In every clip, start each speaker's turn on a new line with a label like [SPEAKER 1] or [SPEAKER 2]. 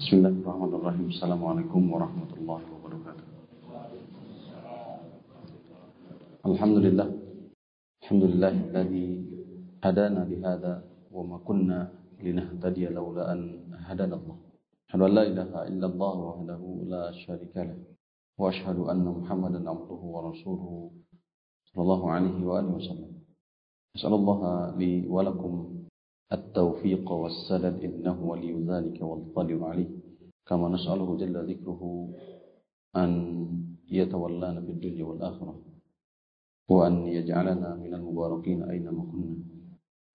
[SPEAKER 1] Bismillahirrahmanirrahim. Assalamualaikum warahmatullahi wabarakatuh. Alhamdulillah. Alhamdulillah alladhi hadana lihada wa ma kunna linahtadiya laula an hadana Allah. Ashhadu an la ilaha illallah wahdahu la syarika lah. Wa ashhadu anna Muhammadan abduhu wa rasuluhu sallallahu alaihi wa alihi wasallam. As'alullah li wa lakum التوفيق والسدد إنه ولي ذلك والقادر عليه. كما نسأله جل ذكره أن يتولانا في الدنيا والآخرة وأن يجعلنا من المباركين أينما كنا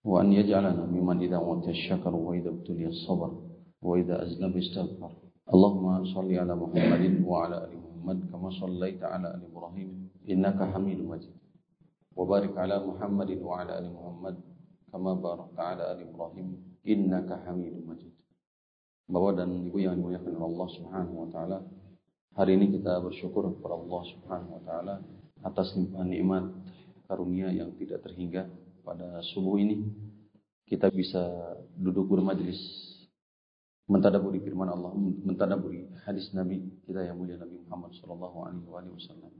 [SPEAKER 1] وأن يجعلنا ممن إذا أوتي الشكر وإذا ابتلي الصبر وإذا أذنب استغفر اللهم صل على محمد وعلى آل محمد كما صليت على آل إبراهيم إنك حميد مجيد. وبارك على محمد وعلى آل محمد. Kama barakta ala ali Ibrahim innaka Hamidum Majid. Bapak dan Ibu yang dimuliakan oleh Allah Subhanahu wa taala, hari ini kita bersyukur kepada Allah Subhanahu wa taala atas limpahan nikmat karunia yang tidak terhingga pada subuh ini kita bisa duduk bermajlis mentadaburi firman Allah, mentadaburi hadis Nabi kita yang mulia Nabi Muhammad sallallahu alaihi wasallam.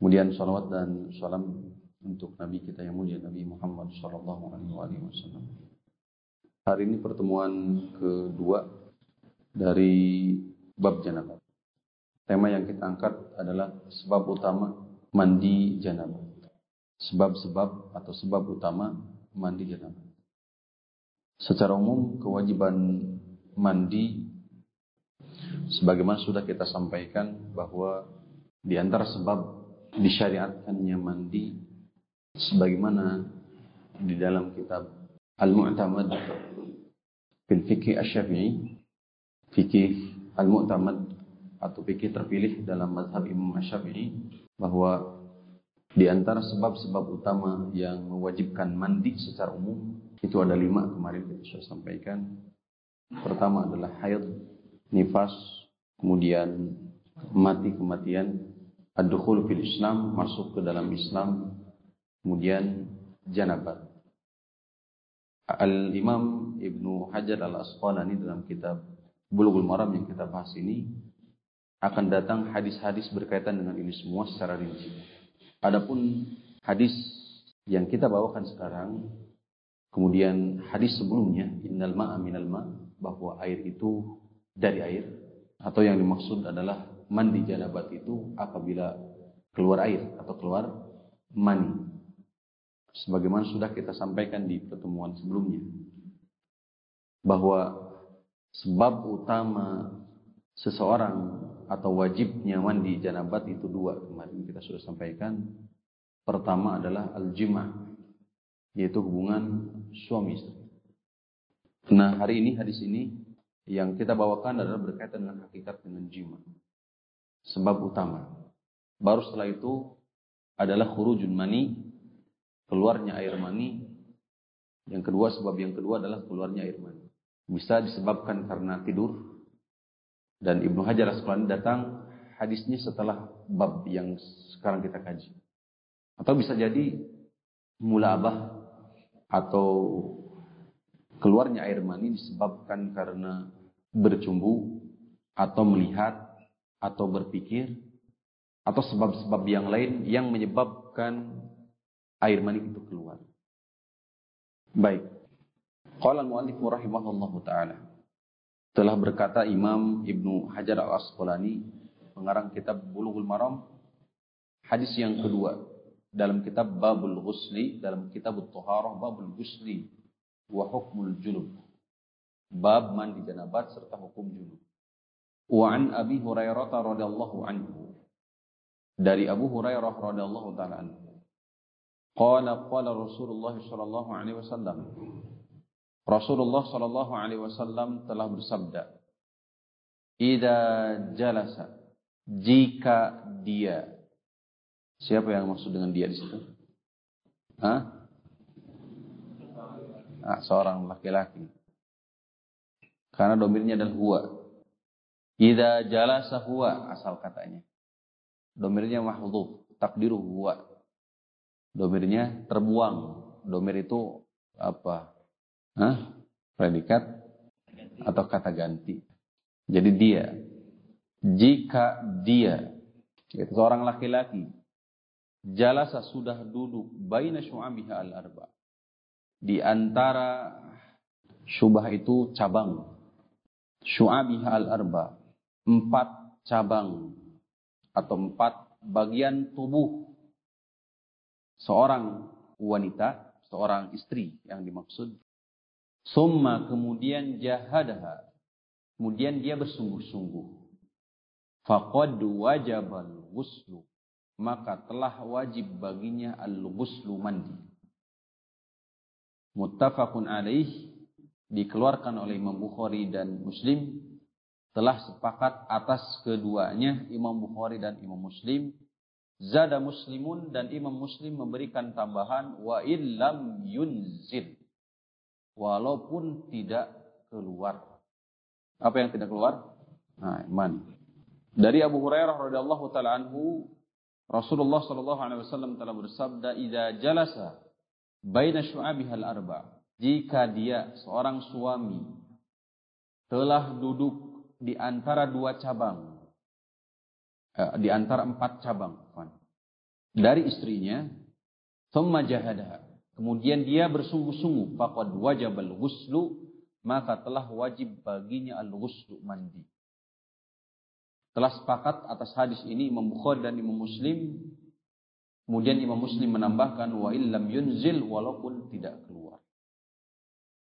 [SPEAKER 1] Kemudian salawat dan salam untuk Nabi kita yang mulia Nabi Muhammad Shallallahu Alaihi Wasallam. Hari ini pertemuan kedua dari bab janabah. Tema yang kita angkat adalah sebab utama mandi janabah. Sebab-sebab atau sebab utama mandi janabah. Secara umum kewajiban mandi sebagaimana sudah kita sampaikan bahwa di antara sebab disyariatkannya mandi sebagaimana di dalam kitab Al-Mu'tamad fil Fikih Asy-Syafi'i fikih Al-Mu'tamad atau fikih terpilih dalam mazhab Imam Asy-Syafi'i bahwa di antara sebab-sebab utama yang mewajibkan mandi secara umum itu ada lima kemarin kita sudah sampaikan. Pertama adalah haid, nifas, kemudian mati kematian, ad-dukhul fil Islam, masuk ke dalam Islam, Kemudian janabat. Al-Imam Ibnu Hajar Al-Asqalani dalam kitab Bulughul Maram yang kita bahas ini akan datang hadis-hadis berkaitan dengan ini semua secara rinci. Adapun hadis yang kita bawakan sekarang, kemudian hadis sebelumnya, innal ma'a minal ma' bahwa air itu dari air atau yang dimaksud adalah mandi janabat itu apabila keluar air atau keluar mani sebagaimana sudah kita sampaikan di pertemuan sebelumnya bahwa sebab utama seseorang atau wajibnya mandi janabat itu dua kemarin kita sudah sampaikan. Pertama adalah al-jima yaitu hubungan suami istri. Nah hari ini hadis ini yang kita bawakan adalah berkaitan dengan hakikat dengan jima sebab utama. Baru setelah itu adalah khurujun mani keluarnya air mani. Yang kedua, sebab yang kedua adalah keluarnya air mani. Bisa disebabkan karena tidur. Dan Ibnu Hajar Asqalani datang hadisnya setelah bab yang sekarang kita kaji. Atau bisa jadi mulabah atau keluarnya air mani disebabkan karena bercumbu atau melihat atau berpikir atau sebab-sebab yang lain yang menyebabkan air mani itu keluar. Baik. Qala al-muallif rahimahullahu taala. Telah berkata Imam Ibnu Hajar Al-Asqalani pengarang kitab Bulughul Maram hadis yang kedua dalam kitab Babul Ghusli dalam kitab At-Taharah Babul Ghusli wa Hukmul Junub. Bab mandi janabat serta hukum junub. Wa an Abi Hurairah radhiyallahu anhu. Dari Abu Hurairah radhiyallahu taala anhu Qala qala Rasulullah sallallahu alaihi wasallam. Rasulullah sallallahu alaihi wasallam telah bersabda, "Idza jalasa jika dia Siapa yang maksud dengan dia di situ? Hah? Ah, seorang laki-laki. Karena domirnya adalah huwa. Idza jalasa huwa asal katanya. Domirnya mahdhuf, takdiru huwa domirnya terbuang. Domir itu apa? Hah? Predikat atau kata ganti. Jadi dia, jika dia, yaitu seorang laki-laki, jalasa sudah duduk baina syu'abiha al-arba. Di antara syubah itu cabang. Syu'abiha al-arba. Empat cabang atau empat bagian tubuh seorang wanita, seorang istri yang dimaksud. Summa kemudian jahadaha. Kemudian dia bersungguh-sungguh. Faqad wajabal ghuslu. Maka telah wajib baginya al-ghuslu mandi. Muttafaqun alaih dikeluarkan oleh Imam Bukhari dan Muslim telah sepakat atas keduanya Imam Bukhari dan Imam Muslim Zada muslimun dan imam muslim memberikan tambahan wa illam yunzil. Walaupun tidak keluar. Apa yang tidak keluar? Nah, iman. Dari Abu Hurairah radhiyallahu taala anhu, Rasulullah sallallahu alaihi wasallam telah bersabda, "Idza jalasa baina syu'abihal arba." Jika dia seorang suami telah duduk di antara dua cabang Eh, di antara empat cabang dari istrinya thumma kemudian dia bersungguh-sungguh faqad wajibal ghuslu maka telah wajib baginya al-ghuslu mandi. Telah sepakat atas hadis ini Imam Bukhari dan Imam Muslim. Kemudian Imam Muslim menambahkan wa illam yunzil walaupun tidak keluar.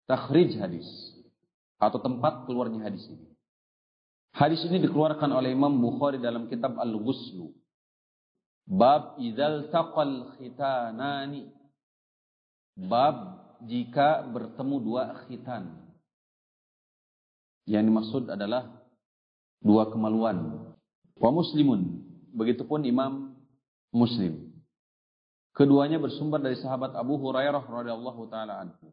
[SPEAKER 1] Takhrij hadis atau tempat keluarnya hadis ini. Hadis ini dikeluarkan oleh Imam Bukhari dalam kitab Al-Ghuslu. Bab idzal taqal khitanani. Bab jika bertemu dua khitan. Yang dimaksud adalah dua kemaluan. Wa muslimun. Begitupun Imam Muslim. Keduanya bersumber dari sahabat Abu Hurairah radhiyallahu taala anhu.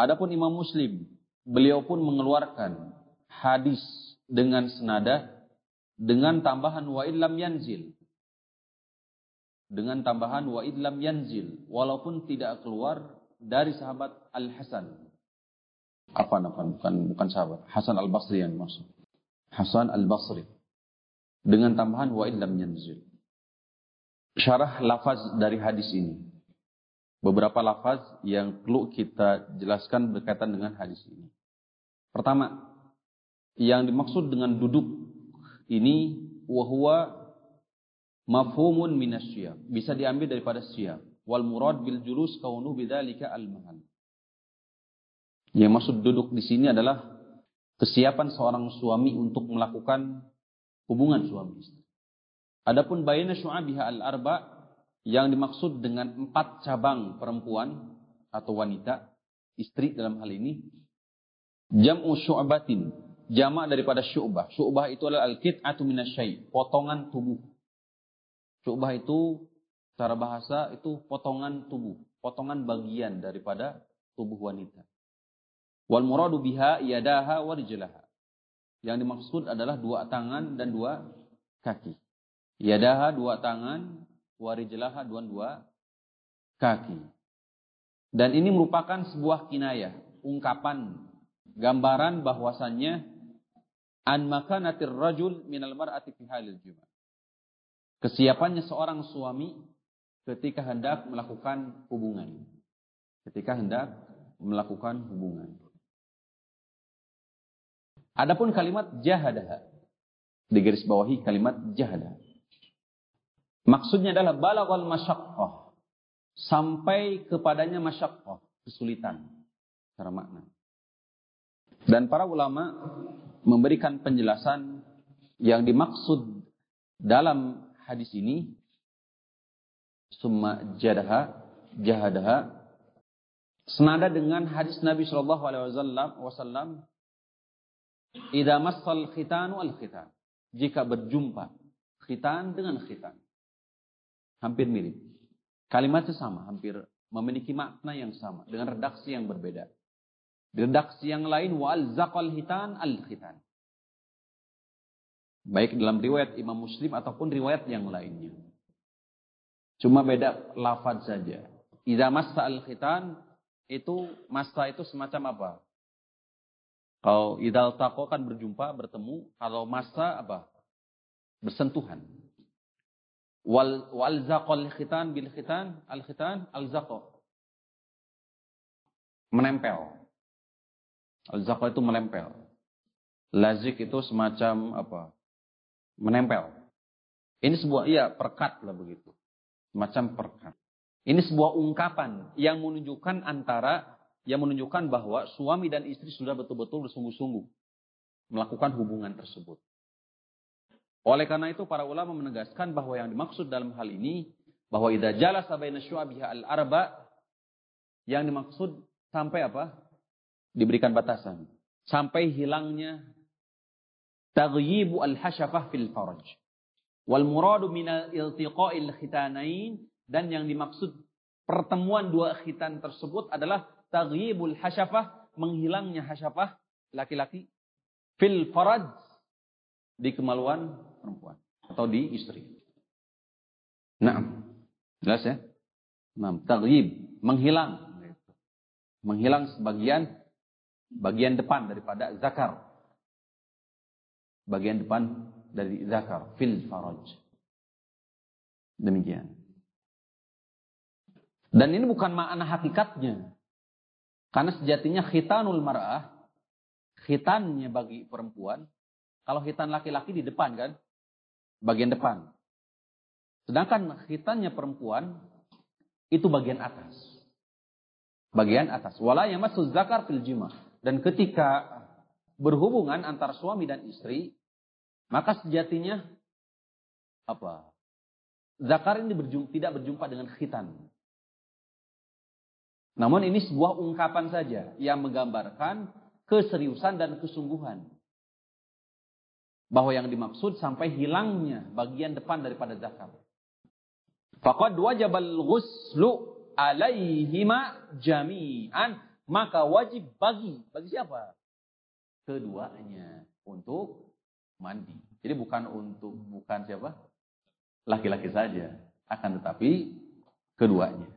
[SPEAKER 1] Adapun Imam Muslim, beliau pun mengeluarkan hadis dengan senada dengan tambahan wa illam yanzil. Dengan tambahan wa illam yanzil walaupun tidak keluar dari sahabat Al Hasan. Apa bukan bukan sahabat Hasan Al Basri yang maksud. Hasan Al Basri. Dengan tambahan wa illam yanzil. Syarah lafaz dari hadis ini. Beberapa lafaz yang perlu kita jelaskan berkaitan dengan hadis ini. Pertama, yang dimaksud dengan duduk ini wahwa mafhumun minasyiyam. Bisa diambil daripada siyam. Wal murad bil julus kaunu bidzalika al mahal. Yang maksud duduk di sini adalah kesiapan seorang suami untuk melakukan hubungan suami istri. Adapun bayna syu'abiha al arba yang dimaksud dengan empat cabang perempuan atau wanita istri dalam hal ini jam'u syu'batin jamak daripada syu'bah. Syu'bah itu adalah al-qit'atu minasyai, potongan tubuh. Syu'bah itu secara bahasa itu potongan tubuh, potongan bagian daripada tubuh wanita. Wal muradu biha yadaha wa rijlaha. Yang dimaksud adalah dua tangan dan dua kaki. Yadaha dua tangan, wa rijlaha dua dua kaki. Dan ini merupakan sebuah kinayah, ungkapan gambaran bahwasannya an makanatir rajul minal mar'ati fi halil juma. Kesiapannya seorang suami ketika hendak melakukan hubungan. Ketika hendak melakukan hubungan. Adapun kalimat jahadah di garis bawahi kalimat jahadah. Maksudnya adalah balaghal masyaqqah. Sampai kepadanya masyaqqah, kesulitan. Secara makna. Dan para ulama memberikan penjelasan yang dimaksud dalam hadis ini summa jadaha jahadaha senada dengan hadis Nabi Shallallahu alaihi wasallam idza massal khitanu al khitan. Jika berjumpa khitan dengan khitan hampir mirip. Kalimatnya sama hampir memiliki makna yang sama dengan redaksi yang berbeda. Redaksi yang lain wal zakal hitan al khitan. Baik dalam riwayat Imam Muslim ataupun riwayat yang lainnya. Cuma beda lafaz saja. Idza massa al khitan itu masa itu semacam apa? Kalau idal tako kan berjumpa, bertemu. Kalau masa apa? Bersentuhan. Wal wal zaqal khitan bil khitan al khitan al zaqo. Menempel. Al zaqo itu menempel. Lazik itu semacam apa? Menempel. Ini sebuah iya perkat lah begitu. Semacam perkat. Ini sebuah ungkapan yang menunjukkan antara yang menunjukkan bahwa suami dan istri sudah betul-betul bersungguh-sungguh melakukan hubungan tersebut. Oleh karena itu para ulama menegaskan bahwa yang dimaksud dalam hal ini bahwa idza jalasa baina syu'abiha al-arba yang dimaksud sampai apa? Diberikan batasan. Sampai hilangnya taghyibu al-hasyafah fil faraj. Wal muradu min iltiqa'il dan yang dimaksud pertemuan dua khitan tersebut adalah taghyibul hasyafah, menghilangnya hasyafah laki-laki fil faraj di kemaluan perempuan atau di istri. Nah, jelas ya? Nah, taghyib, menghilang. Menghilang sebagian bagian depan daripada zakar. Bagian depan dari zakar fil faraj. Demikian. Dan ini bukan makna hakikatnya. Karena sejatinya khitanul mar'ah, khitannya bagi perempuan, kalau khitan laki-laki di depan kan, bagian depan. Sedangkan khitannya perempuan, itu bagian atas. Bagian atas. Wala yamassu zakar fil jima. Dan ketika berhubungan antara suami dan istri, maka sejatinya apa? Zakar ini berjumpa, tidak berjumpa dengan khitan. Namun ini sebuah ungkapan saja yang menggambarkan keseriusan dan kesungguhan. Bahwa yang dimaksud sampai hilangnya bagian depan daripada zakat. Faqad wajabal ghuslu alaihima jami'an. Maka wajib bagi. Bagi siapa? Keduanya. Untuk mandi. Jadi bukan untuk, bukan siapa? Laki-laki saja. Akan tetapi keduanya.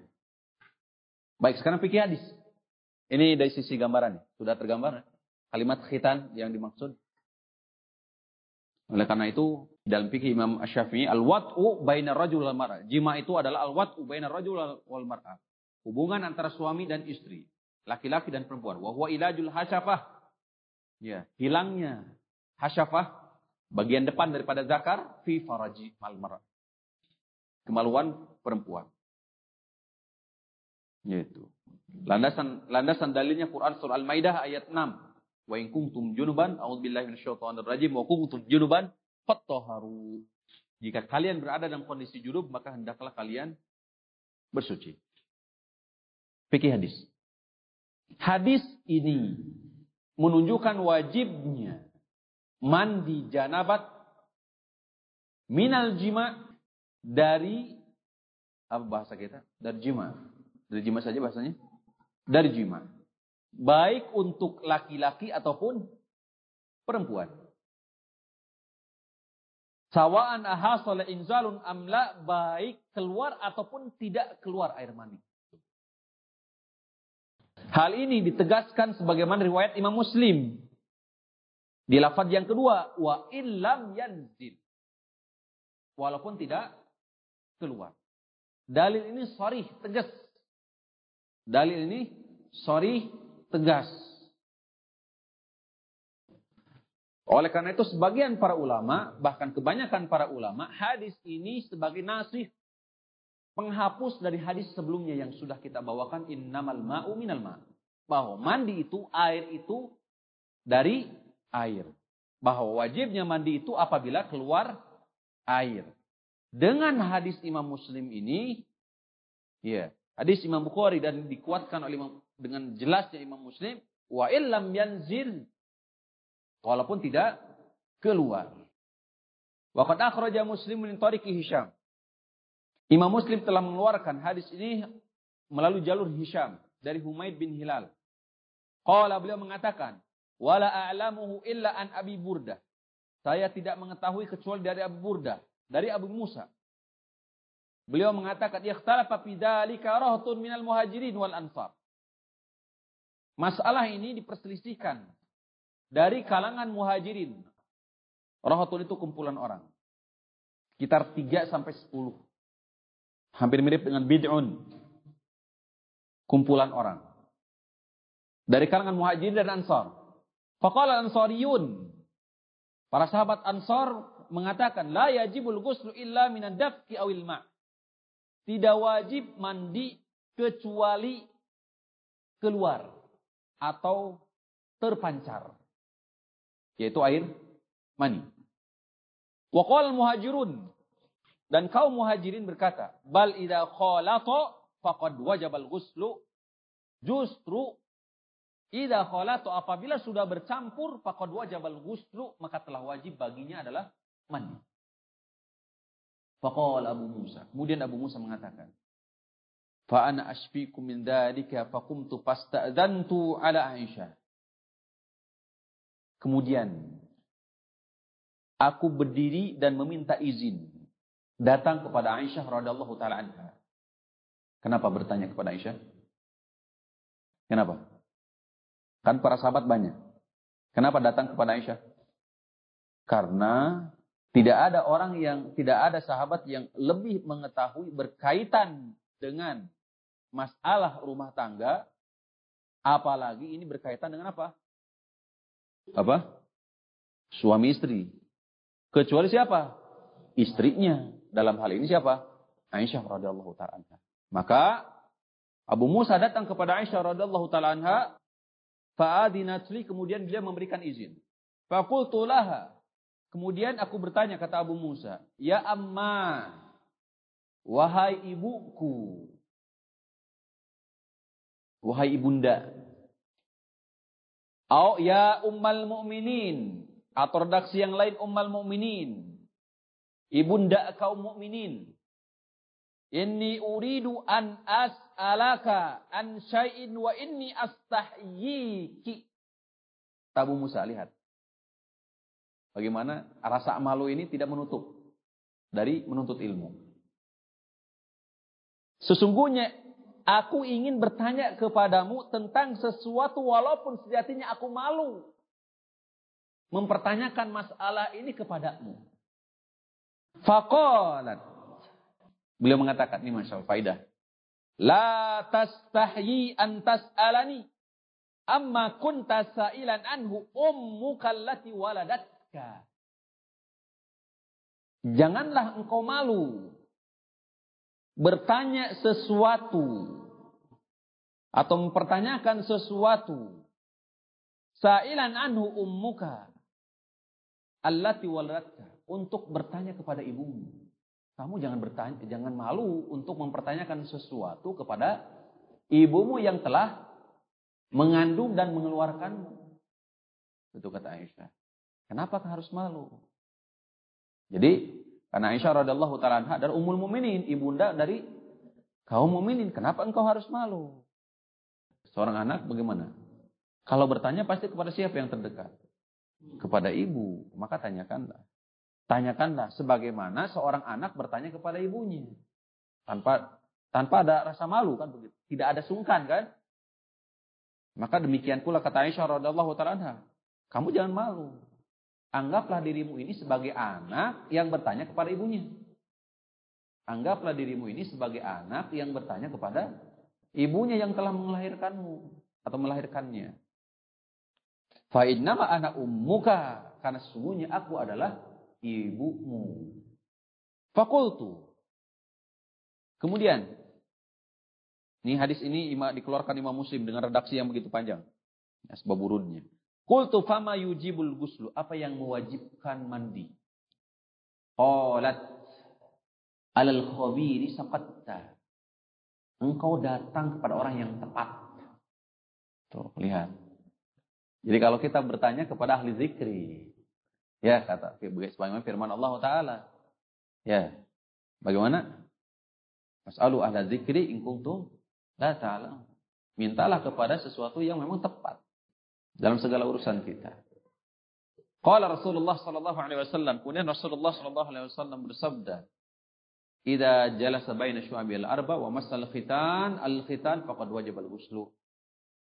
[SPEAKER 1] Baik, sekarang pikir hadis. Ini dari sisi gambaran. Sudah tergambar kalimat khitan yang dimaksud. Oleh karena itu, dalam fikih Imam Asy-Syafi'i, al-wat'u baina rajul wal mar'ah. Jima itu adalah al-wat'u baina rajul wal mar'ah. Hubungan antara suami dan istri, laki-laki dan perempuan. Wa huwa ilajul hasyafah. Ya, hilangnya hasyafah bagian depan daripada zakar fi faraji mal mar'ah. Kemaluan perempuan. Yaitu. Landasan landasan dalilnya Quran surah Al-Maidah ayat 6. Wa in kuntum junuban a'udzubillahi minasyaitonir rajim wa kuntum junuban fattaharu. Jika kalian berada dalam kondisi junub maka hendaklah kalian bersuci. Fikih hadis. Hadis ini menunjukkan wajibnya mandi janabat minal jima dari apa bahasa kita? Dari jima. Dari jima saja bahasanya? Dari jima. Baik untuk laki-laki ataupun perempuan. Sawaan ahasala inzalun amla baik keluar ataupun tidak keluar air mani. Hal ini ditegaskan sebagaimana riwayat Imam Muslim. Di lafaz yang kedua, wa illam yanzil. Walaupun tidak keluar. Dalil ini sorry, tegas. Dalil ini sorry tegas. Oleh karena itu sebagian para ulama, bahkan kebanyakan para ulama, hadis ini sebagai nasih penghapus dari hadis sebelumnya yang sudah kita bawakan innamal ma'u minal ma'. Bahwa mandi itu, air itu dari air. Bahwa wajibnya mandi itu apabila keluar air. Dengan hadis Imam Muslim ini, ya, Hadis Imam Bukhari dan dikuatkan oleh Imam, dengan jelasnya Imam Muslim, wa illam yanzil walaupun tidak keluar. Waqad akhraja Muslim min tariqi Hisham. Imam Muslim telah mengeluarkan hadis ini melalui jalur Hisham dari Humaid bin Hilal. Qala beliau mengatakan, "Wala a'lamuhu illa an Abi Burda." Saya tidak mengetahui kecuali dari Abu Burda, dari Abu Musa. Beliau mengatakan ikhtalafa fi dzalika rahtun minal muhajirin wal ansar. Masalah ini diperselisihkan dari kalangan muhajirin. Rahatun itu kumpulan orang. Sekitar 3 sampai 10. Hampir mirip dengan bid'un. Kumpulan orang. Dari kalangan muhajirin dan ansar. Faqala ansariyun. Para sahabat ansar mengatakan, La yajibul ghuslu illa minan dafki awil ma' tidak wajib mandi kecuali keluar atau terpancar yaitu air mani. Waqal muhajirun dan kaum muhajirin berkata, bal idza khalata faqad wajabal ghuslu. Justru idza khalata apabila sudah bercampur faqad wajabal ghuslu maka telah wajib baginya adalah mandi. Faqal Abu Musa. Kemudian Abu Musa mengatakan, Fa ana ashfikum min dzalika faqumtu fasta'dzantu ala Aisyah. Kemudian aku berdiri dan meminta izin datang kepada Aisyah radhiyallahu taala anha. Kenapa bertanya kepada Aisyah? Kenapa? Kan para sahabat banyak. Kenapa datang kepada Aisyah? Karena tidak ada orang yang, tidak ada sahabat yang lebih mengetahui berkaitan dengan masalah rumah tangga, apalagi ini berkaitan dengan apa? Apa? Suami istri. Kecuali siapa? Istrinya. Dalam hal ini siapa? Aisyah radhiyallahu taala Maka Abu Musa datang kepada Aisyah radhiyallahu taala anha, fa'adinatli kemudian dia memberikan izin. Faqultu laha Kemudian aku bertanya kata Abu Musa, "Ya amma, wahai ibuku, wahai ibunda, au ya ummal mu'minin, atau redaksi yang lain ummal mu'minin, ibunda kaum mukminin, Inni uridu an as'alaka an syai'in wa inni astahyiki. Tabu Musa, lihat. Bagaimana rasa malu ini tidak menutup dari menuntut ilmu. Sesungguhnya aku ingin bertanya kepadamu tentang sesuatu walaupun sejatinya aku malu mempertanyakan masalah ini kepadamu. Faqalat. Beliau mengatakan ini Masya Allah faidah. La tastahyi an tas'alani amma kunta sa'ilan anhu ummuka allati waladat Janganlah engkau malu bertanya sesuatu atau mempertanyakan sesuatu. Sa'ilan anhu ummuka allati waladatka untuk bertanya kepada ibumu. Kamu jangan bertanya, jangan malu untuk mempertanyakan sesuatu kepada ibumu yang telah mengandung dan mengeluarkanmu. Itu kata Aisyah. Kenapa harus malu? Jadi karena Aisyah radhiallahu taala adalah ummul mukminin, ibunda dari kaum mukminin. Kenapa engkau harus malu? Seorang anak bagaimana? Kalau bertanya pasti kepada siapa yang terdekat? Kepada ibu. Maka tanyakanlah. Tanyakanlah sebagaimana seorang anak bertanya kepada ibunya. Tanpa tanpa ada rasa malu kan begitu. Tidak ada sungkan kan? Maka demikian pula kata Aisyah radhiallahu taala kamu jangan malu. Anggaplah dirimu ini sebagai anak yang bertanya kepada ibunya. Anggaplah dirimu ini sebagai anak yang bertanya kepada ibunya yang telah melahirkanmu atau melahirkannya. Fa'innama anak ummuka karena sesungguhnya aku adalah ibumu. Fakultu. Kemudian ini hadis ini dikeluarkan Imam Muslim dengan redaksi yang begitu panjang. Asbab urunnya. Qultu fama yujibul guslu. Apa yang mewajibkan mandi? Qalat alal khabiri saqatta. Engkau datang kepada orang yang tepat. Tuh, lihat. Jadi kalau kita bertanya kepada ahli zikri, ya kata bagaimana firman Allah taala. Ya. Bagaimana? Mas'alu ahla zikri in kuntum la ta'lam. Mintalah kepada sesuatu yang memang tepat dalam segala urusan kita. Qala Rasulullah sallallahu alaihi wasallam, kemudian Rasulullah sallallahu alaihi wasallam bersabda, "Idza jalasa baina syu'abil arba wa masal khitan, al-khitan faqad wajib al-ghuslu."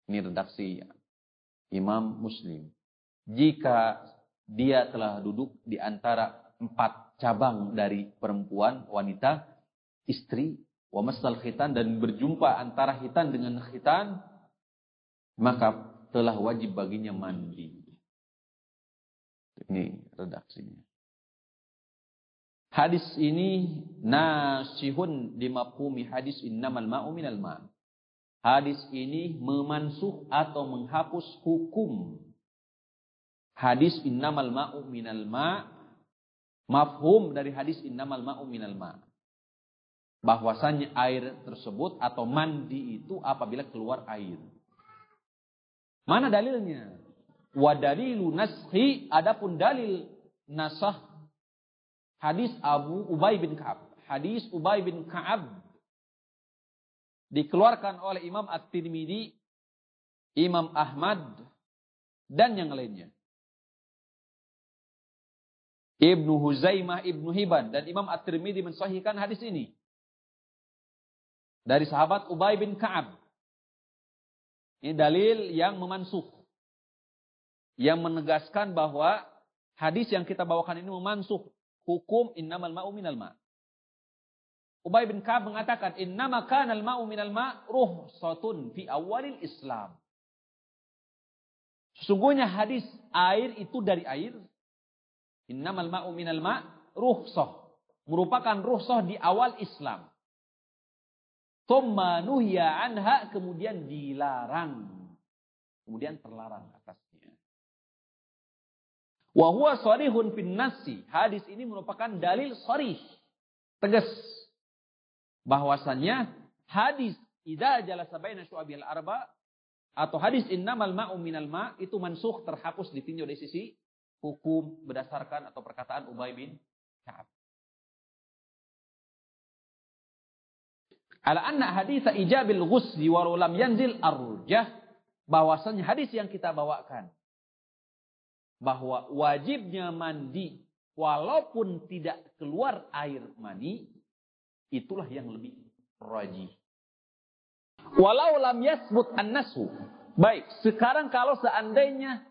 [SPEAKER 1] Ini redaksi Imam Muslim. jika dia telah duduk di antara empat cabang dari perempuan, wanita, istri, wa masal khitan dan berjumpa antara khitan dengan khitan, maka telah wajib baginya mandi. Ini redaksinya. Hadis ini nasihun dimafhumi hadis innamal ma'u minal ma'. Hadis ini memansuh atau menghapus hukum hadis innamal ma'u minal ma' mafhum dari hadis innamal ma'u minal ma' bahwasanya air tersebut atau mandi itu apabila keluar air. Mana dalilnya? Wa dalilu nashi adapun dalil nasah hadis Abu Ubay bin Ka'ab. Hadis Ubay bin Ka'ab dikeluarkan oleh Imam At-Tirmidzi, Imam Ahmad dan yang lainnya. Ibnu Huzaimah, Ibnu Hibban dan Imam At-Tirmidzi mensahihkan hadis ini. Dari sahabat Ubay bin Ka'ab. Ini dalil yang memansuh. Yang menegaskan bahwa hadis yang kita bawakan ini memansuh hukum innamal ma'u minal ma'. Ubay bin Ka'ab mengatakan innama kanal ma'u minal ma' ruhsatun fi awalil Islam. Sesungguhnya hadis air itu dari air Innamal ma'u minal ma' ruhsah. Merupakan ruhsah di awal Islam. Thumma nuhya anha kemudian dilarang. Kemudian terlarang atasnya. Wa huwa sarihun fin nasi. Hadis ini merupakan dalil sarih. Tegas. Bahwasannya hadis idza jalasa baina syu'abil arba atau hadis innamal ma'u minal ma' itu mansuh terhapus ditinjau dari sisi hukum berdasarkan atau perkataan Ubay bin Ka'ab. Ala anna hadis ijabil ghusli wa lam yanzil arjah bahwasanya hadis yang kita bawakan bahwa wajibnya mandi walaupun tidak keluar air mani itulah yang lebih rajih. Walau lam yasbut an-nasu. Baik, sekarang kalau seandainya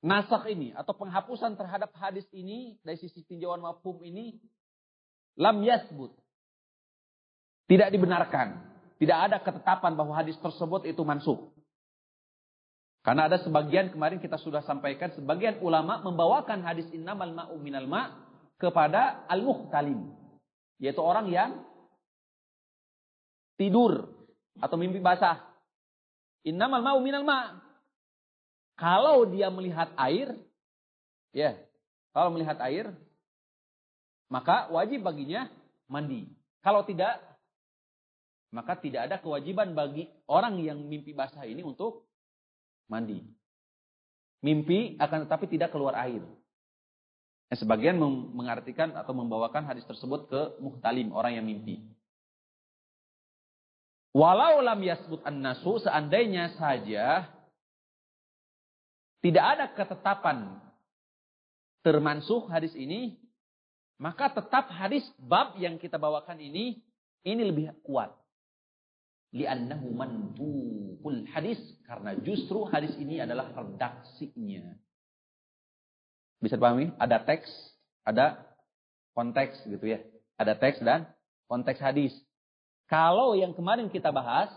[SPEAKER 1] nasakh ini atau penghapusan terhadap hadis ini dari sisi tinjauan mafhum ini lam yasbut. Tidak dibenarkan. Tidak ada ketetapan bahwa hadis tersebut itu mansuh. Karena ada sebagian kemarin kita sudah sampaikan sebagian ulama membawakan hadis innamal ma'u minal ma' kepada al-muhtalim. Yaitu orang yang tidur atau mimpi basah. Innamal ma'u minal ma' Kalau dia melihat air, ya, kalau melihat air, maka wajib baginya mandi. Kalau tidak, maka tidak ada kewajiban bagi orang yang mimpi basah ini untuk mandi. Mimpi akan tetapi tidak keluar air. Nah, sebagian mengartikan atau membawakan hadis tersebut ke muhtalim, orang yang mimpi. Walau lam yasbut an-nasu, seandainya saja tidak ada ketetapan termansuh hadis ini, maka tetap hadis bab yang kita bawakan ini ini lebih kuat. Li'annahu mantuqul hadis karena justru hadis ini adalah redaksinya. Bisa dipahami? Ada teks, ada konteks gitu ya. Ada teks dan konteks hadis. Kalau yang kemarin kita bahas,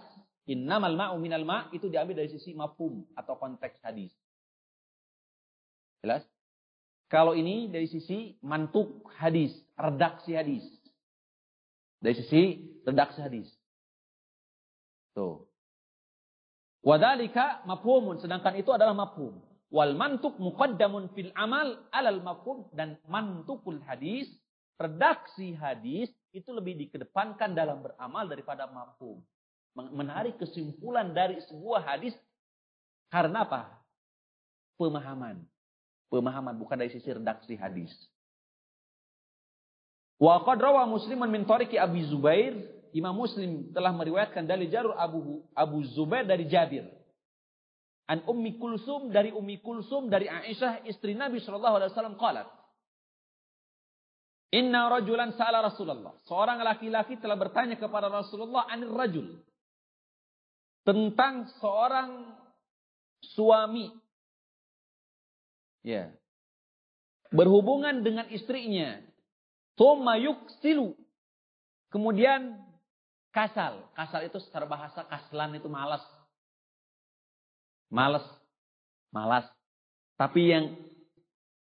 [SPEAKER 1] innamal ma'u minal ma' itu diambil dari sisi mafhum atau konteks hadis. Jelas? Kalau ini dari sisi mantuk hadis, redaksi hadis. Dari sisi redaksi hadis. Tuh. Wadalika mafhumun. Sedangkan itu adalah mafhum. Wal mantuk muqaddamun fil amal alal mafhum. Dan mantukul hadis, redaksi hadis, itu lebih dikedepankan dalam beramal daripada mafhum. Menarik kesimpulan dari sebuah hadis. Karena apa? Pemahaman pemahaman, bukan dari sisi redaksi hadis. Wa qad rawa Muslimun min tariqi Abi Zubair, Imam Muslim telah meriwayatkan dari jalur Abu Abu Zubair dari Jabir. An Ummi Kulsum dari Ummi Kulsum dari Aisyah istri Nabi sallallahu alaihi wasallam qalat Inna rajulan sa'ala Rasulullah. Seorang laki-laki telah bertanya kepada Rasulullah anir rajul. Tentang seorang suami
[SPEAKER 2] Ya. Berhubungan dengan istrinya. Thumma yuksilu. Kemudian kasal. Kasal itu secara bahasa kaslan itu malas. Malas. Malas. Tapi yang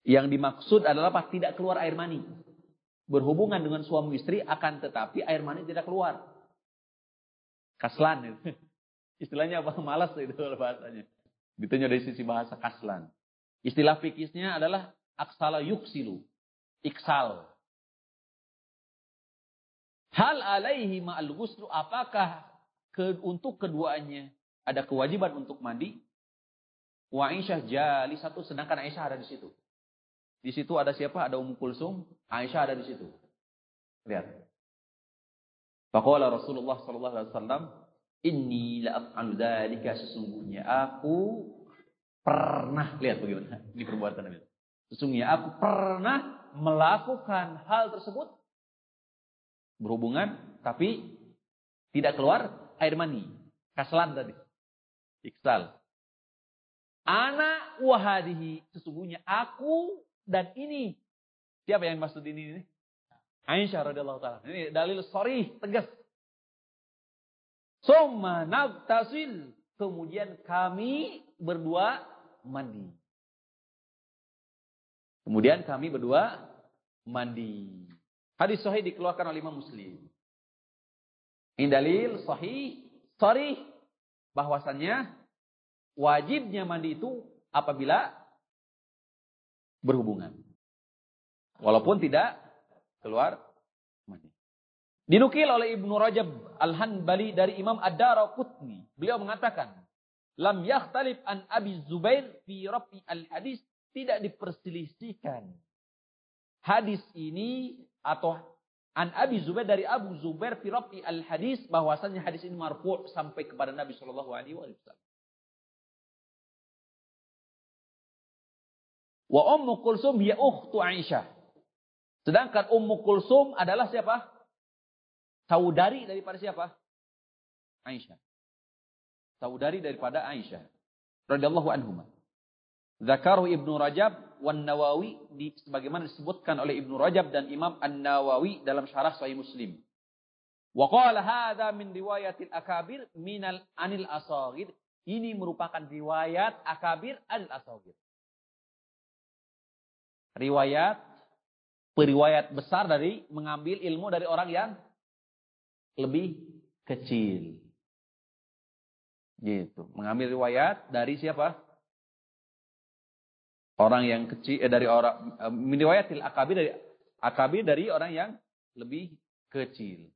[SPEAKER 2] yang dimaksud adalah apa? Tidak keluar air mani. Berhubungan dengan suami istri akan tetapi air mani tidak keluar. Kaslan itu. Istilahnya apa? Malas itu bahasanya. Ditanya dari sisi bahasa kaslan. Istilah fikisnya adalah aksala yuksilu. Iksal. Hal alaihi ma'al ghuslu. Apakah ke, untuk keduanya ada kewajiban untuk mandi? Wa Aisyah jali satu sedangkan Aisyah ada di situ. Di situ ada siapa? Ada Ummu Kulsum, Aisyah ada di situ. Lihat. Faqala Rasulullah sallallahu alaihi wasallam, "Inni la af'alu dzalika sesungguhnya aku pernah lihat bagaimana ini perbuatan Nabi. Sesungguhnya aku pernah melakukan hal tersebut berhubungan tapi tidak keluar air mani. Kaslan tadi. Iksal. Anak wahadihi. Sesungguhnya aku dan ini. Siapa yang maksud ini? ini? Aisyah radhiyallahu taala. Ini dalil sorry, tegas. Summa nagtasil. Kemudian kami berdua mandi. Kemudian kami berdua mandi. Hadis sahih dikeluarkan oleh Imam Muslim. Ini dalil sahih, sorry, bahwasannya wajibnya mandi itu apabila berhubungan. Walaupun tidak keluar mani. Dinukil oleh Ibnu Rajab Al-Hanbali dari Imam Ad-Darqutni. Beliau mengatakan, "Lam yakhtalif an Abi Zubair fi rafi al-hadis." Tidak diperselisihkan. Hadis ini atau an Abi Zubair dari Abu Zubair fi rafi al-hadis bahwasanya hadis ini marfu' sampai kepada Nabi sallallahu alaihi wasallam. Wa Ummu Kulsum hiya ukhtu Aisyah. Sedangkan Ummu Kulsum adalah siapa? Saudari daripada siapa? Aisyah. Saudari daripada Aisyah. Radiyallahu anhumah. Zakaru Ibnu Rajab wan Nawawi di, sebagaimana disebutkan oleh Ibnu Rajab dan Imam An-Nawawi dalam syarah Sahih Muslim. Wa qala hadza min riwayatil akabir minal anil asagir. Ini merupakan riwayat akabir al asagir riwayat periwayat besar dari mengambil ilmu dari orang yang lebih kecil. Gitu. Mengambil riwayat dari siapa? Orang yang kecil eh, dari orang eh, riwayatil akabir dari akabir dari orang yang lebih kecil.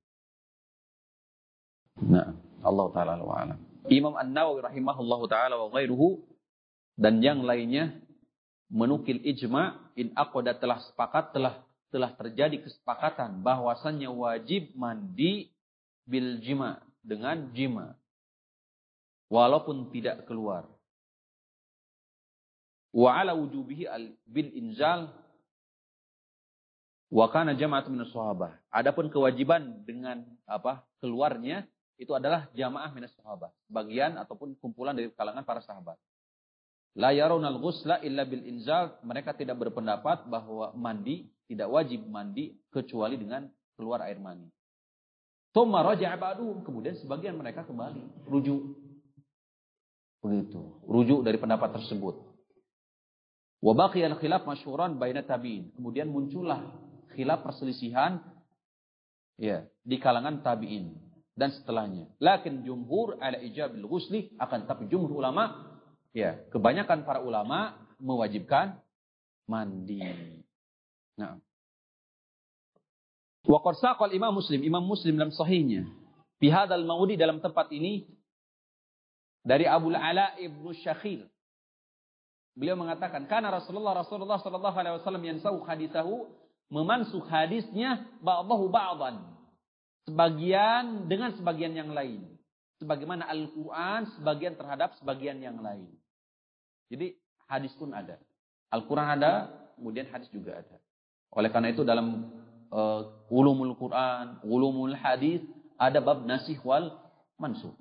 [SPEAKER 2] Nah, Allah taala alam. Imam An-Nawawi rahimahullahu taala wa ghairuhu dan yang lainnya menukil ijma in aqoda telah sepakat telah telah terjadi kesepakatan bahwasannya wajib mandi bil jima dengan jima walaupun tidak keluar wa ala wujubihi bil inzal wa kana jama'at min sahabah adapun kewajiban dengan apa keluarnya itu adalah jamaah minas sahabah bagian ataupun kumpulan dari kalangan para sahabat La yaronal ghusla illa bil inzal. Mereka tidak berpendapat bahwa mandi tidak wajib mandi kecuali dengan keluar air mani. Thumma raja'a ba'duhum. Kemudian sebagian mereka kembali rujuk. Begitu. Rujuk dari pendapat tersebut. Wa baqiyal khilaf masyhuran baina tabi'in. Kemudian muncullah khilaf perselisihan ya di kalangan tabi'in dan setelahnya. Lakin jumhur ala ijabil ghusli akan tapi jumhur ulama Ya, kebanyakan para ulama mewajibkan mandi. Nah. Wa qad Imam Muslim, Imam Muslim dalam sahihnya, fi hadzal maudi dalam tempat ini dari Abu Ala Ibnu Syakhir. Beliau mengatakan, karena Rasulullah Rasulullah sallallahu alaihi wasallam yansau hadisahu memansuh hadisnya ba'dahu ba'dan. Sebagian dengan sebagian yang lain. Sebagaimana Al-Quran sebagian terhadap sebagian yang lain. Jadi hadis pun ada. Al-Quran ada, kemudian hadis juga ada. Oleh karena itu dalam uh, ulumul Quran, ulumul hadis, ada bab nasih wal mansuh.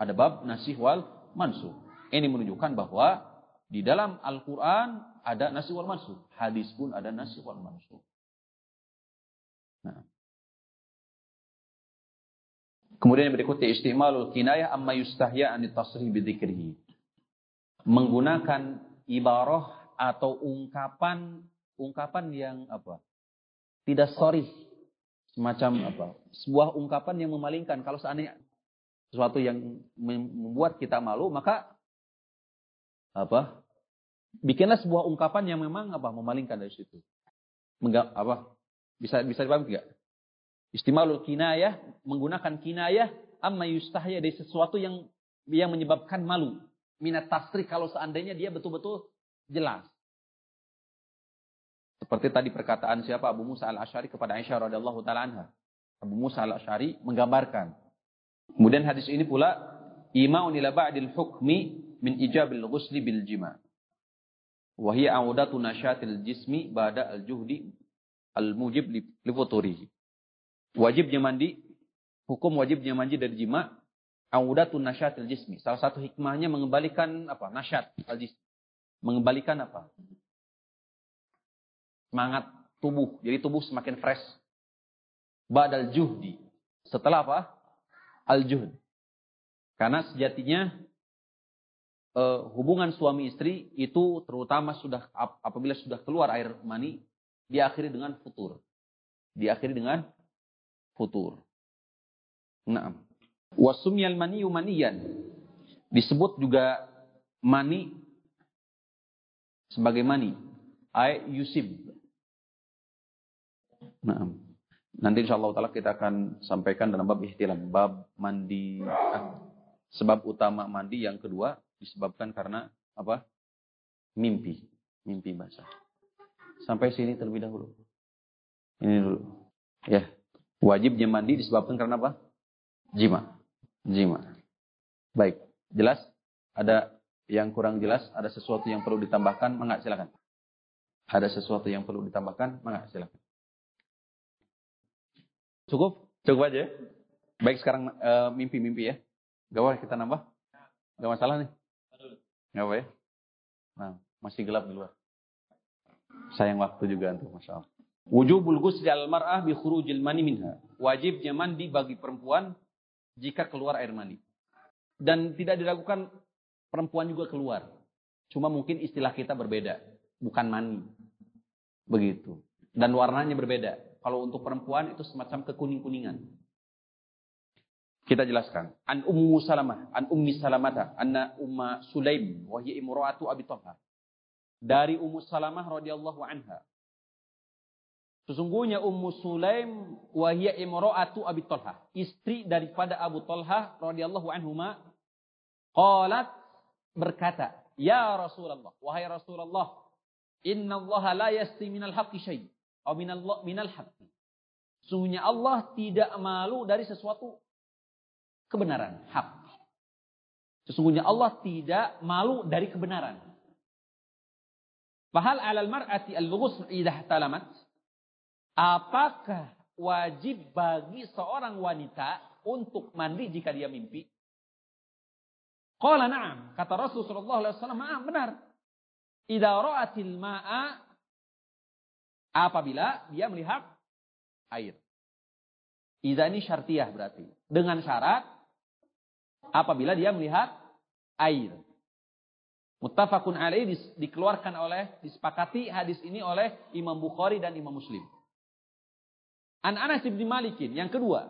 [SPEAKER 2] Ada bab nasih wal mansuh. Ini menunjukkan bahwa Di dalam Al-Quran ada nasi wal mansukh. Hadis pun ada nasi wal mansukh. Nah. Kemudian yang berikutnya istimalul kinayah amma yustahya an tasrih bidzikrihi. Menggunakan ibarah atau ungkapan ungkapan yang apa? Tidak sorry semacam apa? Sebuah ungkapan yang memalingkan kalau seandainya sesuatu yang membuat kita malu maka apa bikinlah sebuah ungkapan yang memang apa memalingkan dari situ. Menggak, apa bisa bisa dipahami tidak? Istimalul kinayah menggunakan kinayah amma yustahya dari sesuatu yang yang menyebabkan malu. Minat tasrik kalau seandainya dia betul-betul jelas. Seperti tadi perkataan siapa Abu Musa al-Ash'ari kepada Aisyah radhiyallahu taala anha. Abu Musa al-Ash'ari menggambarkan. Kemudian hadis ini pula imaun ila ba'dil hukmi min ijabil ghusli bil jima' Wahia audatu nasyatil jismi ba'da al-juhdi al-mujib li futurihi. Wajibnya mandi, hukum wajibnya mandi dari jima, audatu nasyatil jismi. Salah satu hikmahnya mengembalikan apa? Nasyat al-jismi. Mengembalikan apa? Semangat tubuh. Jadi tubuh semakin fresh. Ba'dal juhdi. Setelah apa? Al-juhd. Karena sejatinya uh, hubungan suami istri itu terutama sudah apabila sudah keluar air mani diakhiri dengan futur. Diakhiri dengan futur. Nah, wasumyal mani maniyan disebut juga mani sebagai mani. Ay yusib. Nah, nanti insya Allah kita akan sampaikan dalam bab ihtilam, bab mandi. Sebab utama mandi yang kedua disebabkan karena apa? Mimpi, mimpi basah. Sampai sini terlebih dahulu. Ini dulu. Ya, wajibnya mandi disebabkan karena apa? Jima. Jima. Baik, jelas? Ada yang kurang jelas? Ada sesuatu yang perlu ditambahkan? Mangga silakan. Ada sesuatu yang perlu ditambahkan? Mangga silakan. Cukup? Cukup aja. Baik sekarang eh, mimpi-mimpi uh, ya. Gawah kita nambah? Gak masalah nih. Nggak apa ya? Nah, masih gelap di luar. Sayang waktu juga untuk Masya Allah. Wujubul ghusli al mar'ah bi khurujil mani minha. Wajibnya mandi bagi perempuan jika keluar air mani. Dan tidak diragukan perempuan juga keluar. Cuma mungkin istilah kita berbeda. Bukan mani. Begitu. Dan warnanya berbeda. Kalau untuk perempuan itu semacam kekuning-kuningan. Kita jelaskan. An Ummu Salamah, an Ummi Salamata, anna Umma Sulaim wa hiya imra'atu Abi Talha. Dari Ummu Salamah radhiyallahu anha. Sesungguhnya Ummu Sulaim wa hiya imra'atu Abi Talha, istri daripada Abu Talha radhiyallahu anhuma, qalat berkata, "Ya Rasulullah, wahai Rasulullah, inna Allah la yasti minal haqqi syai' atau minal minal haqqi." Sungguhnya Allah tidak malu dari sesuatu kebenaran, hak. Sesungguhnya Allah tidak malu dari kebenaran. Fahal alal mar'ati al-ghusl idah talamat? Apakah wajib bagi seorang wanita untuk mandi jika dia mimpi? Qala na'am. Kata Rasulullah SAW, maaf benar. Idza ra'atil ma'a apabila dia melihat air. Idza ini syartiyah berarti. Dengan syarat apabila dia melihat air. Muttafaqun alaih dikeluarkan oleh disepakati hadis ini oleh Imam Bukhari dan Imam Muslim. An Anas bin Malikin yang kedua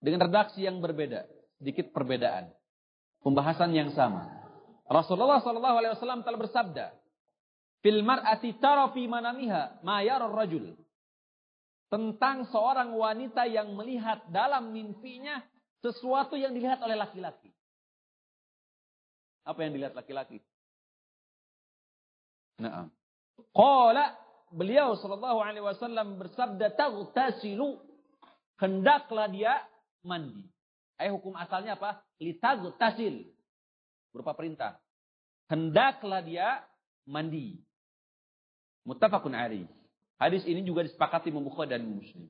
[SPEAKER 2] dengan redaksi yang berbeda, sedikit perbedaan. Pembahasan yang sama. Rasulullah sallallahu alaihi wasallam telah bersabda, "Fil mar'ati tara fi manamiha ma rajul." Tentang seorang wanita yang melihat dalam mimpinya sesuatu yang dilihat oleh laki-laki. Apa yang dilihat laki-laki? Nah, Qala beliau sallallahu alaihi wasallam bersabda taghtasilu hendaklah dia mandi. Eh hukum asalnya apa? Litaghtasil. Berupa perintah. Hendaklah dia mandi. Muttafaqun alaih. Hadis ini juga disepakati Bukhari dan Muslim.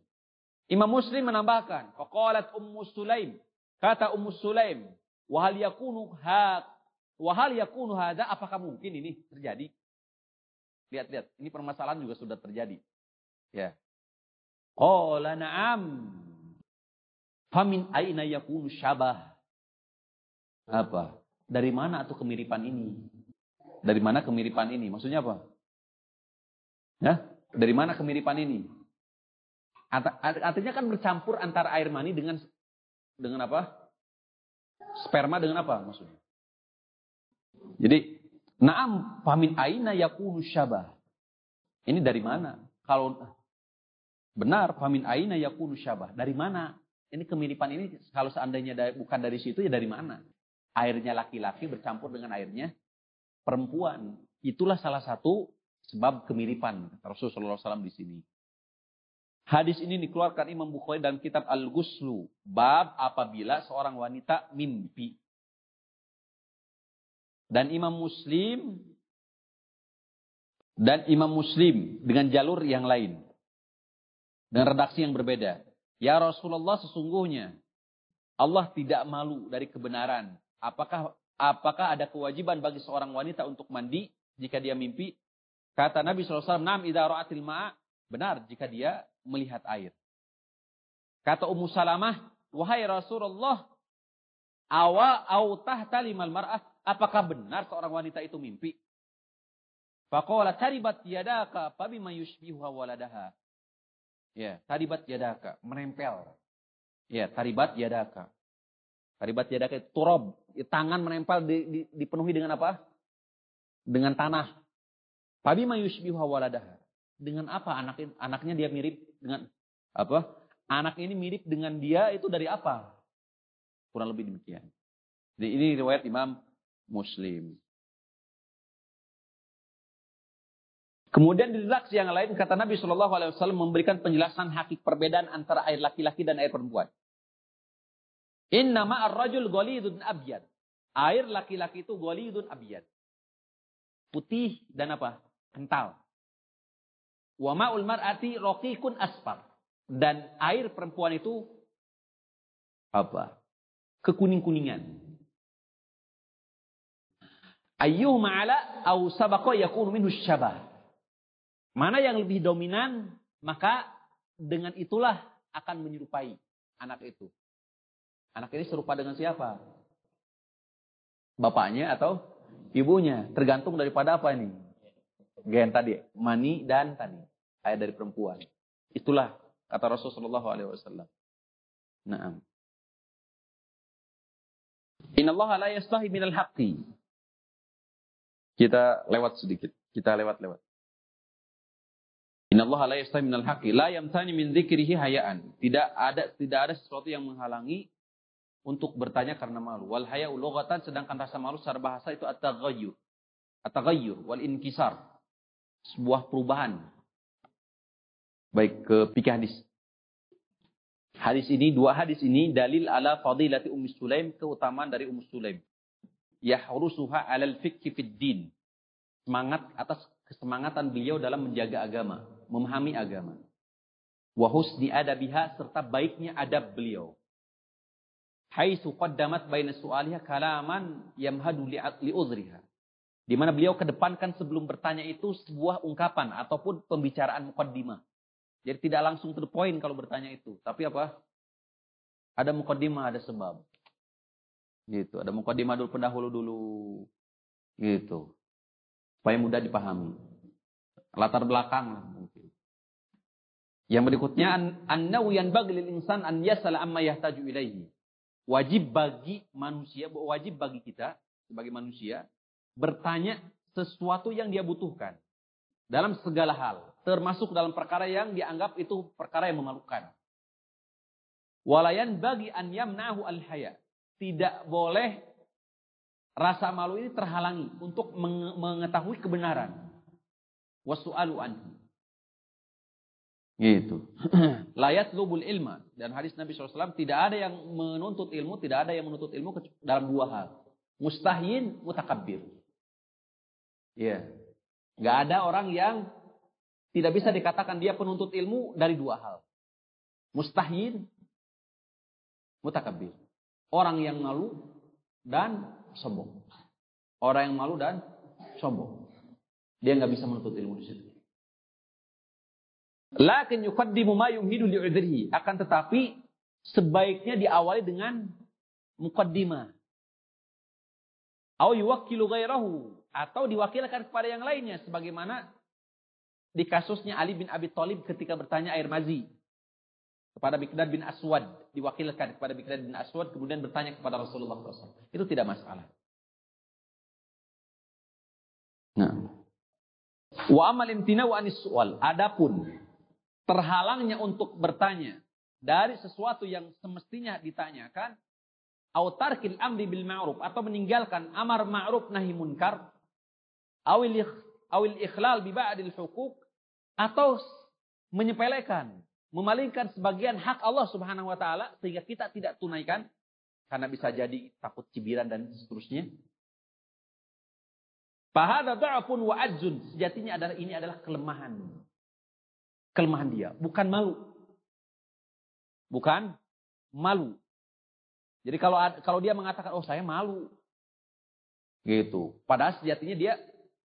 [SPEAKER 2] Imam Muslim menambahkan, faqalat Ummu Sulaim, kata Ummu Sulaim, wa hal yakunu ha Wahal yakunu hada, apakah mungkin ini terjadi? Lihat-lihat, ini permasalahan juga sudah terjadi. Ya. Qala na'am. Famin aina yakunu syabah. Apa? Dari mana atau kemiripan ini? Dari mana kemiripan ini? Maksudnya apa? Ya, dari mana kemiripan ini? Artinya kan bercampur antara air mani dengan dengan apa? Sperma dengan apa maksudnya? Jadi, naam famin aina yakunu syabah. Ini dari mana? Kalau benar famin aina yakunu syabah. Dari mana? Ini kemiripan ini kalau seandainya bukan dari situ ya dari mana? Airnya laki-laki bercampur dengan airnya perempuan. Itulah salah satu sebab kemiripan Rasulullah SAW di sini. Hadis ini dikeluarkan Imam Bukhari dalam kitab Al-Ghuslu. Bab apabila seorang wanita mimpi. Dan Imam Muslim dan Imam Muslim dengan jalur yang lain. Dengan redaksi yang berbeda. Ya Rasulullah sesungguhnya Allah tidak malu dari kebenaran. Apakah apakah ada kewajiban bagi seorang wanita untuk mandi jika dia mimpi? Kata Nabi SAW, Nam idha ma'a. Benar jika dia melihat air. Kata Ummu Salamah, wahai Rasulullah, awa au tahta limal mar'ah. Apakah benar seorang wanita itu mimpi? Faqala taribat yadaka fabima yushbihuha waladaha. Ya, taribat yadaka, menempel. Ya, taribat yadaka. Taribat yadaka itu turob, tangan menempel di, di, dipenuhi dengan apa? Dengan tanah. Fabima yushbihuha waladaha. Dengan apa anak anaknya dia mirip dengan apa? Anak ini mirip dengan dia itu dari apa? Kurang lebih demikian. Jadi ini riwayat Imam Muslim. Kemudian di redaksi yang lain kata Nabi Shallallahu Alaihi Wasallam memberikan penjelasan hakik perbedaan antara air laki-laki dan air perempuan. Inna ar-rajul golidun abyad. Air laki-laki itu golidun abyad. Putih dan apa? Kental. Wa ma'ul mar'ati raqiqun asfar. Dan air perempuan itu apa? Kekuning-kuningan. Ayyuh ma'ala au sabaqa yakunu minhu syabah. Mana yang lebih dominan, maka dengan itulah akan menyerupai anak itu. Anak ini serupa dengan siapa? Bapaknya atau ibunya? Tergantung daripada apa ini? Gen tadi, mani dan tani ayat dari perempuan. Itulah kata Rasulullah SAW. Naam. Inna Allah la yastahi minal haqqi. Kita lewat sedikit. Kita lewat-lewat. Inna Allah la yastahi minal haqqi. La yamtani min zikrihi hayaan. Tidak ada tidak ada sesuatu yang menghalangi untuk bertanya karena malu. Wal haya'u lughatan sedangkan rasa malu secara bahasa itu at-taghayyur. At-taghayyur wal inkisar. Sebuah perubahan, Baik ke pikir hadis. Hadis ini, dua hadis ini dalil ala fadilati Ummu Sulaim, keutamaan dari Ummu Sulaim. Yahrusuha alal fikhi fid din. Semangat atas kesemangatan beliau dalam menjaga agama, memahami agama. Wa husni adabiha serta baiknya adab beliau. Haitsu qaddamat baina su'aliha kalaman yamhadu li uzriha. Di mana beliau kedepankan sebelum bertanya itu sebuah ungkapan ataupun pembicaraan mukaddimah jadi tidak langsung to the point kalau bertanya itu. Tapi apa? Ada mukaddimah, ada sebab. Gitu. Ada mukaddimah dulu pendahulu dulu. Gitu. Supaya mudah dipahami. Latar belakang lah mungkin. Yang berikutnya an-nawu yanbaghi lil insan an yasala amma yahtaju ilaihi. Wajib bagi manusia, wajib bagi kita sebagai manusia bertanya sesuatu yang dia butuhkan dalam segala hal termasuk dalam perkara yang dianggap itu perkara yang memalukan. Walayan bagi an yamnahu al haya. Tidak boleh rasa malu ini terhalangi untuk mengetahui kebenaran. Wasu'alu anhu. Gitu. Layat lubul ilma. Dan hadis Nabi SAW tidak ada yang menuntut ilmu, tidak ada yang menuntut ilmu dalam dua hal. Mustahin, mutakabbir. Iya. Yeah. Gak ada orang yang tidak bisa dikatakan dia penuntut ilmu dari dua hal. Mustahil, mutakabir. Orang yang malu dan sombong. Orang yang malu dan sombong. Dia nggak bisa menuntut ilmu di situ. Lakin yuqaddimu ma yumhidu li'udhrihi. Akan tetapi sebaiknya diawali dengan mukaddimah. Au yuwakkilu ghairahu atau diwakilkan kepada yang lainnya sebagaimana di kasusnya Ali bin Abi Thalib ketika bertanya air mazi kepada Mikdad bin Aswad diwakilkan kepada Mikdad bin Aswad kemudian bertanya kepada Rasulullah SAW. Itu tidak masalah. Nah. Wa amal wa anis soal. Adapun terhalangnya untuk bertanya dari sesuatu yang semestinya ditanyakan autarkil amri bil ma'ruf atau meninggalkan amar ma'ruf nahi munkar awil awil ikhlal bi ba'dil hukuk atau menyepelekan memalingkan sebagian hak Allah Subhanahu wa taala sehingga kita tidak tunaikan karena bisa jadi takut cibiran dan seterusnya Fahada dha'fun wa ajzun. Sejatinya adalah ini adalah kelemahan. Kelemahan dia, bukan malu. Bukan malu. Jadi kalau kalau dia mengatakan oh saya malu. Gitu. Padahal sejatinya dia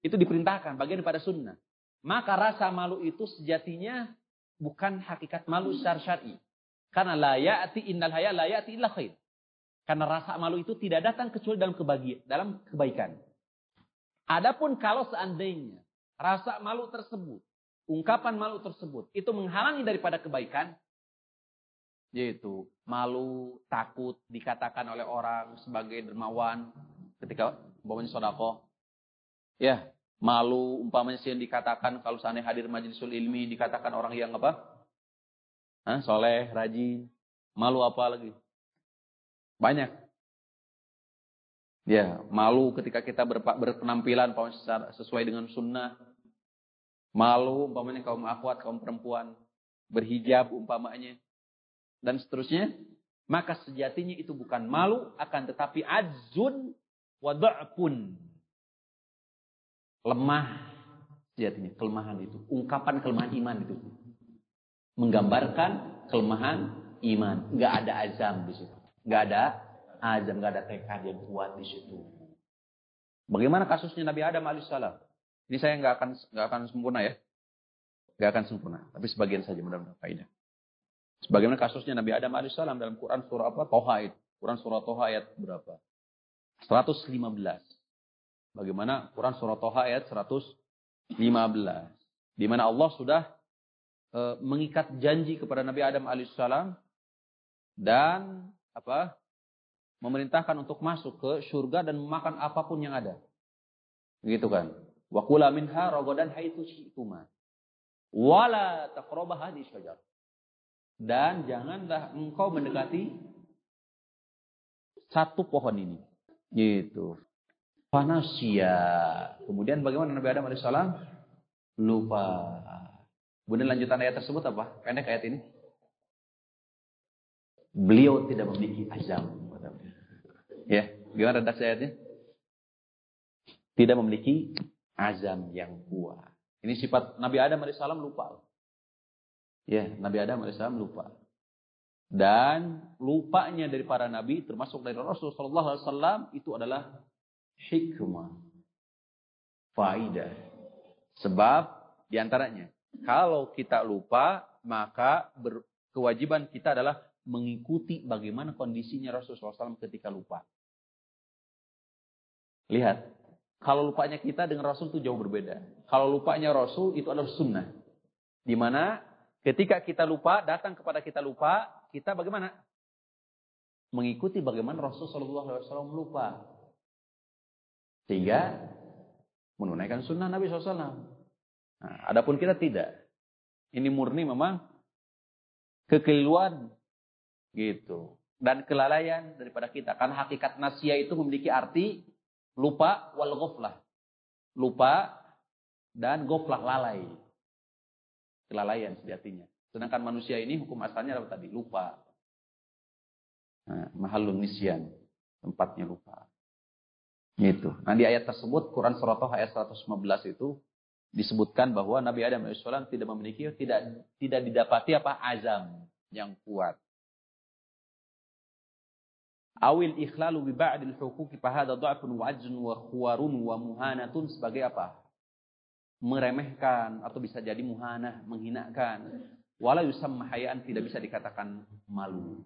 [SPEAKER 2] itu diperintahkan bagian daripada sunnah. Maka rasa malu itu sejatinya bukan hakikat malu secara syar'i. Karena la ya'ti innal haya la ya'ti illa khair. Karena rasa malu itu tidak datang kecuali dalam kebahagiaan, dalam kebaikan. Adapun kalau seandainya rasa malu tersebut, ungkapan malu tersebut itu menghalangi daripada kebaikan, yaitu malu, takut dikatakan oleh orang sebagai dermawan ketika umpamanya sodako, ya malu umpamanya yang dikatakan kalau seandainya hadir majlisul ilmi dikatakan orang yang apa, Hah, soleh, rajin, malu apa lagi? Banyak. Ya, malu ketika kita berpenampilan sesuai dengan sunnah. Malu umpamanya kaum akhwat, kaum perempuan. Berhijab umpamanya. Dan seterusnya. Maka sejatinya itu bukan malu. Akan tetapi ajun wada'pun. Lemah. Sejatinya kelemahan itu. Ungkapan kelemahan iman itu. Menggambarkan kelemahan iman. Gak ada azam di situ. Gak ada azam, nggak ada tekad yang kuat di situ. Bagaimana kasusnya Nabi Adam alaihissalam? Ini saya nggak akan nggak akan sempurna ya, nggak akan sempurna, tapi sebagian saja mudah-mudahan faedah. Sebagaimana kasusnya Nabi Adam alaihissalam dalam Quran surah apa? Toha itu. Quran surah Toha ayat berapa? 115. Bagaimana Quran surah Toha ayat 115. Di mana Allah sudah e, mengikat janji kepada Nabi Adam alaihissalam dan apa memerintahkan untuk masuk ke surga dan memakan apa pun yang ada. Begitu kan? Wa kula minha ragadan haitsu syi'tuma. Wala taqrabah hadhihi syajar. Dan janganlah engkau mendekati satu pohon ini. Gitu. Panasia. Kemudian bagaimana Nabi Adam alaihissalam? Lupa. Kemudian lanjutan ayat tersebut apa? Pendek ayat ini. Beliau tidak memiliki azam. Ya, gimana redaksi ayatnya? Tidak memiliki azam yang kuat. Ini sifat Nabi Adam AS lupa. Ya, Nabi Adam AS lupa. Dan lupanya dari para nabi termasuk dari Rasulullah SAW itu adalah hikmah. Faidah. Sebab di antaranya, kalau kita lupa, maka ber, kewajiban kita adalah mengikuti bagaimana kondisinya Rasulullah SAW ketika lupa. Lihat, kalau lupanya kita dengan Rasul itu jauh berbeda. Kalau lupanya Rasul itu adalah sunnah. Di mana ketika kita lupa, datang kepada kita lupa, kita bagaimana? Mengikuti bagaimana Rasul Shallallahu Alaihi Wasallam lupa, sehingga menunaikan sunnah Nabi SAW. Nah, adapun kita tidak. Ini murni memang kekeliruan gitu dan kelalaian daripada kita. Karena hakikat nasia itu memiliki arti lupa wal ghaflah. Lupa dan goflah lalai. Kelalaian sejatinya. Sedangkan manusia ini hukum asalnya apa tadi? Lupa. Nah, mahalun nisyan. Tempatnya lupa. Itu. Nah di ayat tersebut Quran Surah Toha ayat 115 itu disebutkan bahwa Nabi Adam AS tidak memiliki tidak tidak didapati apa azam yang kuat. Awil ikhlalu bi ba'dil huquqi fahada dha'fun wa ajzun wa khuwarun wa muhanatun sebagai apa? Meremehkan atau bisa jadi muhana, menghinakan. Wala yusamma hayaan tidak bisa dikatakan malu.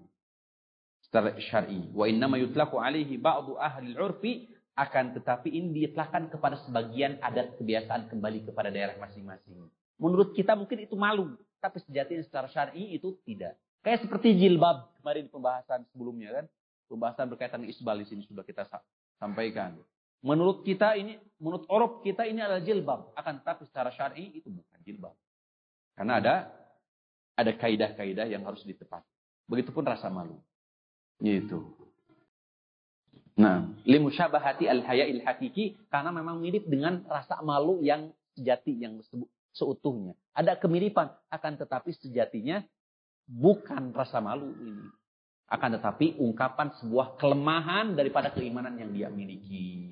[SPEAKER 2] Secara syar'i. Wa innama yutlaku alaihi ba'du ahli urfi akan tetapi ini diitlakan kepada sebagian adat kebiasaan kembali kepada daerah masing-masing. Menurut kita mungkin itu malu, tapi sejatinya secara syar'i itu tidak. Kayak seperti jilbab kemarin pembahasan sebelumnya kan. Pembahasan berkaitan isbal di sini sudah kita sampaikan. Menurut kita ini, menurut Orop kita ini adalah jilbab. Akan tetapi secara syar'i itu bukan jilbab. Karena ada ada kaidah-kaidah yang harus ditepati. Begitupun rasa malu. Gitu. Nah, limusyabahati al-haya'il hakiki karena memang mirip dengan rasa malu yang sejati yang seutuhnya. Ada kemiripan akan tetapi sejatinya bukan rasa malu ini. Akan tetapi ungkapan sebuah kelemahan daripada keimanan yang dia miliki.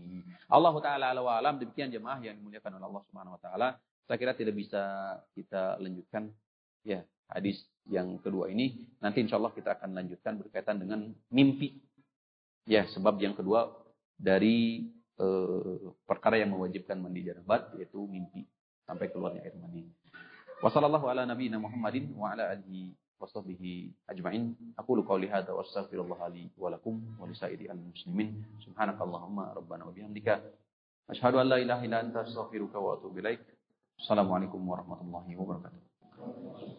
[SPEAKER 2] Allah Ta'ala ala alam demikian jemaah yang dimuliakan oleh Allah Subhanahu Wa Ta'ala. Saya kira tidak bisa kita lanjutkan ya hadis yang kedua ini. Nanti insya Allah kita akan lanjutkan berkaitan dengan mimpi. Ya, sebab yang kedua dari eh, perkara yang mewajibkan mandi janabat yaitu mimpi sampai keluarnya air mani. Wassallallahu ala nabiyina Muhammadin wa ala alihi washabihi ajmain. Aku lu qauli hadza wa astaghfirullah li wa lakum wa li sa'iri al muslimin. Subhanakallahumma rabbana wa bihamdika asyhadu an la ilaha illa anta astaghfiruka wa atubu ilaik. Assalamualaikum warahmatullahi wabarakatuh.